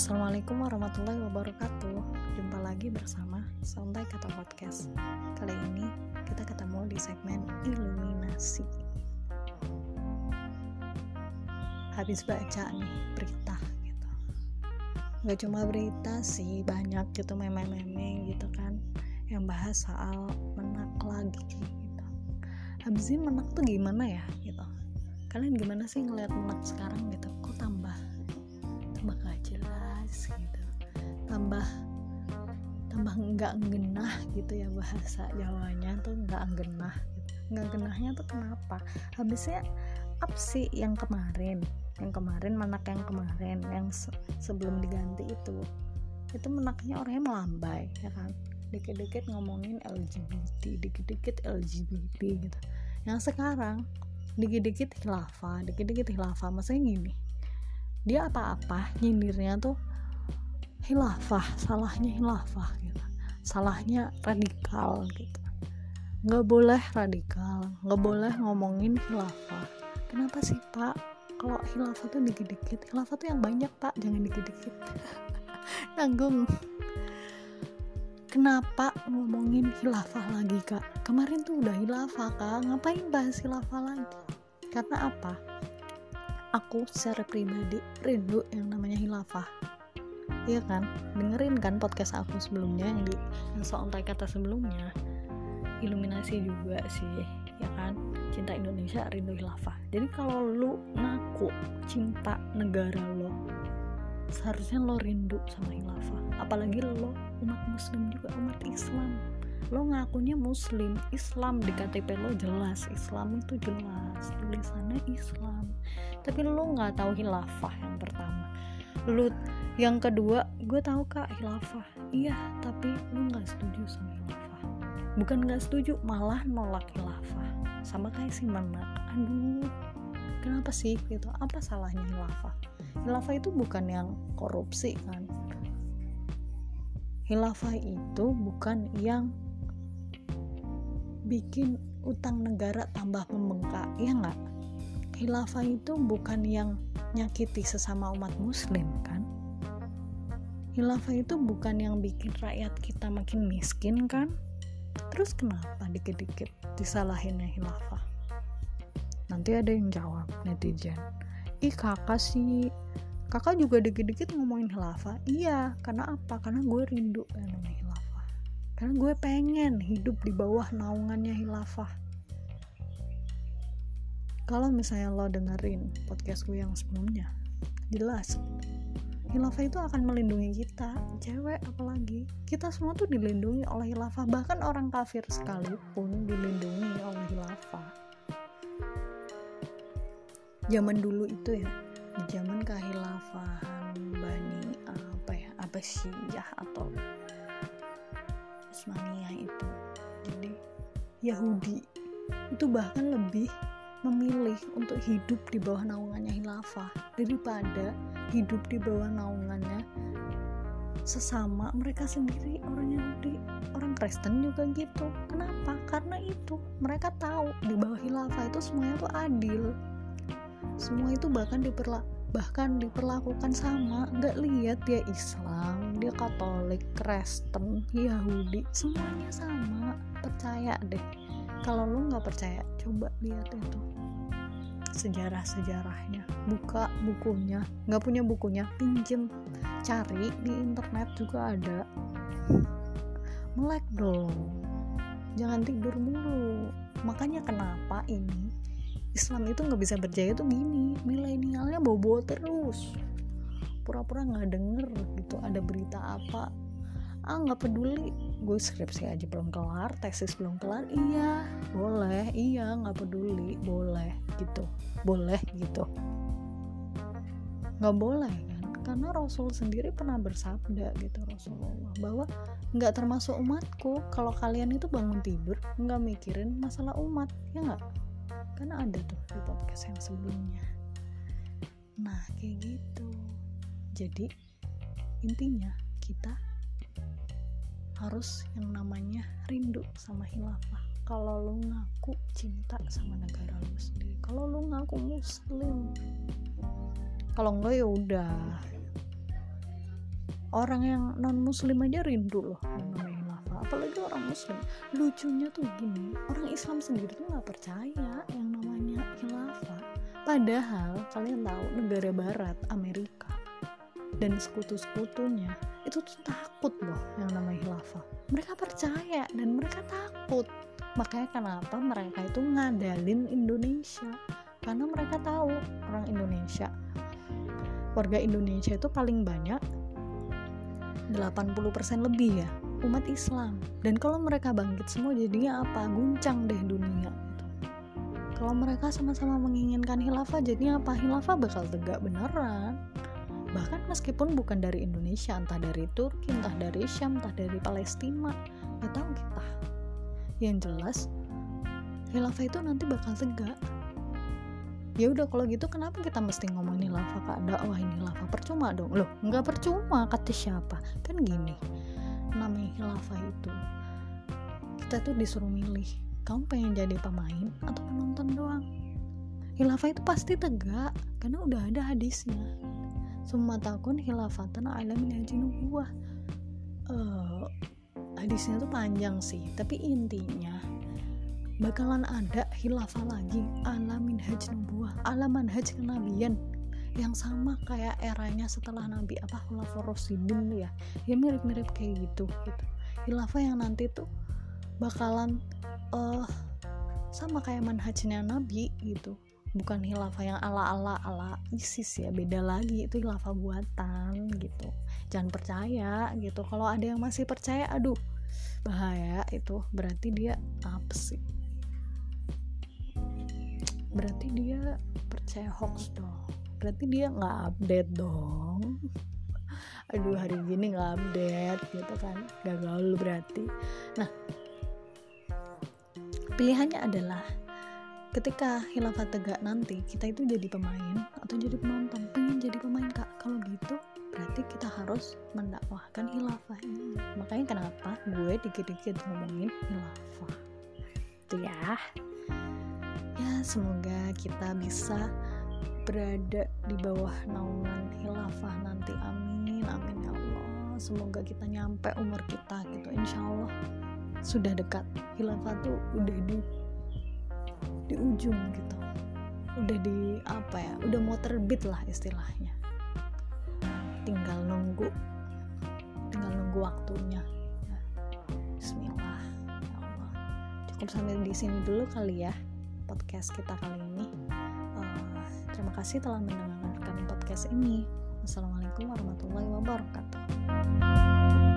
Assalamualaikum warahmatullahi wabarakatuh. Jumpa lagi bersama Santai Kata Podcast. Kali ini kita ketemu di segmen Iluminasi. Habis baca nih berita gitu. Gak cuma berita sih banyak gitu meme-meme gitu kan Yang bahas soal menak lagi gitu. Habis ini menak tuh gimana ya gitu. Kalian gimana sih ngeliat menak sekarang gitu? Kok tambah tambah gak jelas gitu. Tambah tambah nggak genah gitu ya bahasa Jawanya tuh nggak genah gitu. nggak genahnya tuh kenapa? Habisnya apa sih yang kemarin. Yang kemarin menak yang kemarin yang se sebelum diganti itu. Itu menaknya orangnya melambai ya kan? Dikit-dikit ngomongin LGBT dikit-dikit LGBT gitu. Yang sekarang dikit-dikit hilafah dikit-dikit hilafah maksudnya gini dia apa-apa nyindirnya tuh hilafah salahnya hilafah gitu. Salahnya radikal gitu. Nggak boleh radikal nggak boleh ngomongin hilafah kenapa sih pak? Kalau hilafah tuh dikit-dikit hilafah tuh yang banyak pak. Jangan dikit-dikit. Nanggung. Kenapa ngomongin hilafah lagi kak? Kemarin tuh udah hilafah kak. Ngapain bahas hilafah lagi? Karena apa aku secara pribadi rindu yang namanya hilafah. Iya kan? Dengerin kan podcast aku sebelumnya yang di yang soal kata sebelumnya. Iluminasi juga sih ya kan? Cinta Indonesia rindu hilafah. Jadi kalau lu ngaku cinta negara lo seharusnya lo rindu sama hilafah. Apalagi lo umat muslim juga umat Islam lo ngakunya muslim Islam di KTP lo jelas Islam itu jelas tulisannya Islam. Tapi lo nggak tahu hilafah yang pertama. Lu yang kedua gue tahu kak hilafah iya tapi lu nggak setuju sama hilafah bukan nggak setuju malah nolak hilafah sama kayak si menak aduh kenapa sih gitu? Apa salahnya hilafah hilafah itu bukan yang korupsi kan? Hilafah itu bukan yang bikin utang negara tambah membengkak ya nggak? Hilafah itu bukan yang nyakiti sesama umat muslim kan? Hilafah itu bukan yang bikin rakyat kita makin miskin kan? Terus kenapa dikit-dikit disalahinnya hilafah nanti ada yang jawab netizen. Ih kakak sih. Kakak juga dikit-dikit ngomongin hilafah iya karena apa? Karena gue rindu namanya hilafah karena gue pengen hidup di bawah naungannya hilafah. Kalau misalnya lo dengerin podcastku yang sebelumnya jelas hilafah itu akan melindungi kita cewek apalagi. Kita semua tuh dilindungi oleh hilafah. Bahkan orang kafir sekalipun dilindungi oleh hilafah. Zaman dulu itu ya zaman kehilafahan bani apa ya? Apa Abbasiyah atau Utsmaniyah itu. Jadi Yahudi. Itu bahkan lebih memilih untuk hidup di bawah naungannya hilafah daripada hidup di bawah naungannya sesama mereka sendiri orang Yahudi orang Kristen juga gitu. Kenapa? Karena itu. Mereka tahu di bawah hilafah itu semuanya tuh adil. Semua itu bahkan diperla bahkan diperlakukan sama nggak lihat dia Islam dia Katolik Kristen Yahudi semuanya sama. Percaya deh. Kalau lu nggak percaya coba lihat itu. Sejarah-sejarahnya. Buka bukunya. Nggak punya bukunya pinjem. Cari di internet juga ada. Melek dong. Jangan tidur mulu. Makanya kenapa ini Islam itu nggak bisa berjaya tuh gini milenialnya bobo terus. Pura-pura nggak -pura denger gitu ada berita apa. Ah nggak peduli. Gue skripsi aja belum kelar tesis belum kelar. Iya boleh. Iya nggak peduli. Boleh gitu. Boleh gitu. Nggak boleh kan? Karena Rasul sendiri pernah bersabda gitu Rasulullah bahwa nggak termasuk umatku. Kalau kalian itu bangun tidur nggak mikirin masalah umat ya nggak karena ada tuh di podcast yang sebelumnya. Nah kayak gitu. Jadi intinya kita harus yang namanya rindu sama hilafah kalau lu ngaku cinta sama negara lu sendiri. Kalau lu ngaku muslim kalau enggak ya udah. Orang yang non muslim aja rindu loh yang apalagi orang muslim. Lucunya tuh gini orang Islam sendiri tuh nggak percaya yang namanya khilafah. Padahal kalian tahu negara barat Amerika dan sekutu-sekutunya itu tuh takut loh yang namanya khilafah. Mereka percaya dan mereka takut. Makanya kenapa mereka itu ngadalin Indonesia? Karena mereka tahu orang Indonesia warga Indonesia itu paling banyak 80% lebih ya umat Islam. Dan kalau mereka bangkit semua jadinya apa? Guncang deh dunia gitu. kalau mereka sama-sama menginginkan khilafah jadinya apa? Khilafah bakal tegak beneran. Bahkan meskipun bukan dari Indonesia entah dari Turki entah dari Syam entah dari Palestina nggak kita yang jelas khilafah itu nanti bakal tegak ya udah kalau gitu kenapa kita mesti ngomongin khilafah kak? Dakwah ini khilafah percuma dong. Loh nggak percuma kata siapa? Kan gini namanya khilafah itu kita tuh disuruh milih kamu pengen jadi pemain atau penonton doang? Khilafah itu pasti tegak karena udah ada hadisnya. Summa takun hilafatan ala min haji nubuwah uh, hadisnya tuh panjang sih tapi intinya bakalan ada hilafah lagi ala min haji nubuwah ala manhaj kenabian yang sama kayak eranya setelah nabi apa khulafur rasidin ya. Ya mirip-mirip kayak gitu gitu. Hilafah yang nanti tuh bakalan uh, sama kayak manhajnya nabi gitu. Bukan hilafah yang ala-ala ala ISIS ya beda lagi. Itu hilafah buatan gitu. Jangan percaya gitu. Kalau ada yang masih percaya aduh bahaya itu. Berarti dia apa sih berarti dia percaya hoax dong. Berarti dia nggak update dong. Aduh hari gini nggak update gitu kan. Gagal berarti. Nah pilihannya adalah ketika khilafah tegak nanti kita itu jadi pemain atau jadi penonton pengen jadi pemain kak. Kalau gitu berarti kita harus mendakwahkan khilafah ini. Makanya kenapa gue dikit-dikit ngomongin khilafah? Itu ya semoga kita bisa berada di bawah naungan khilafah nanti. Amin amin ya Allah. Semoga kita nyampe umur kita gitu. Insya Allah sudah dekat. Khilafah tuh udah di di ujung gitu. Udah di apa ya? Udah mau terbit lah istilahnya. Tinggal nunggu tinggal nunggu waktunya. Ya. Bismillah. Ya Allah. Cukup sampai di sini dulu kali ya podcast kita kali ini. Uh, terima kasih telah mendengarkan podcast ini. Assalamualaikum warahmatullahi wabarakatuh.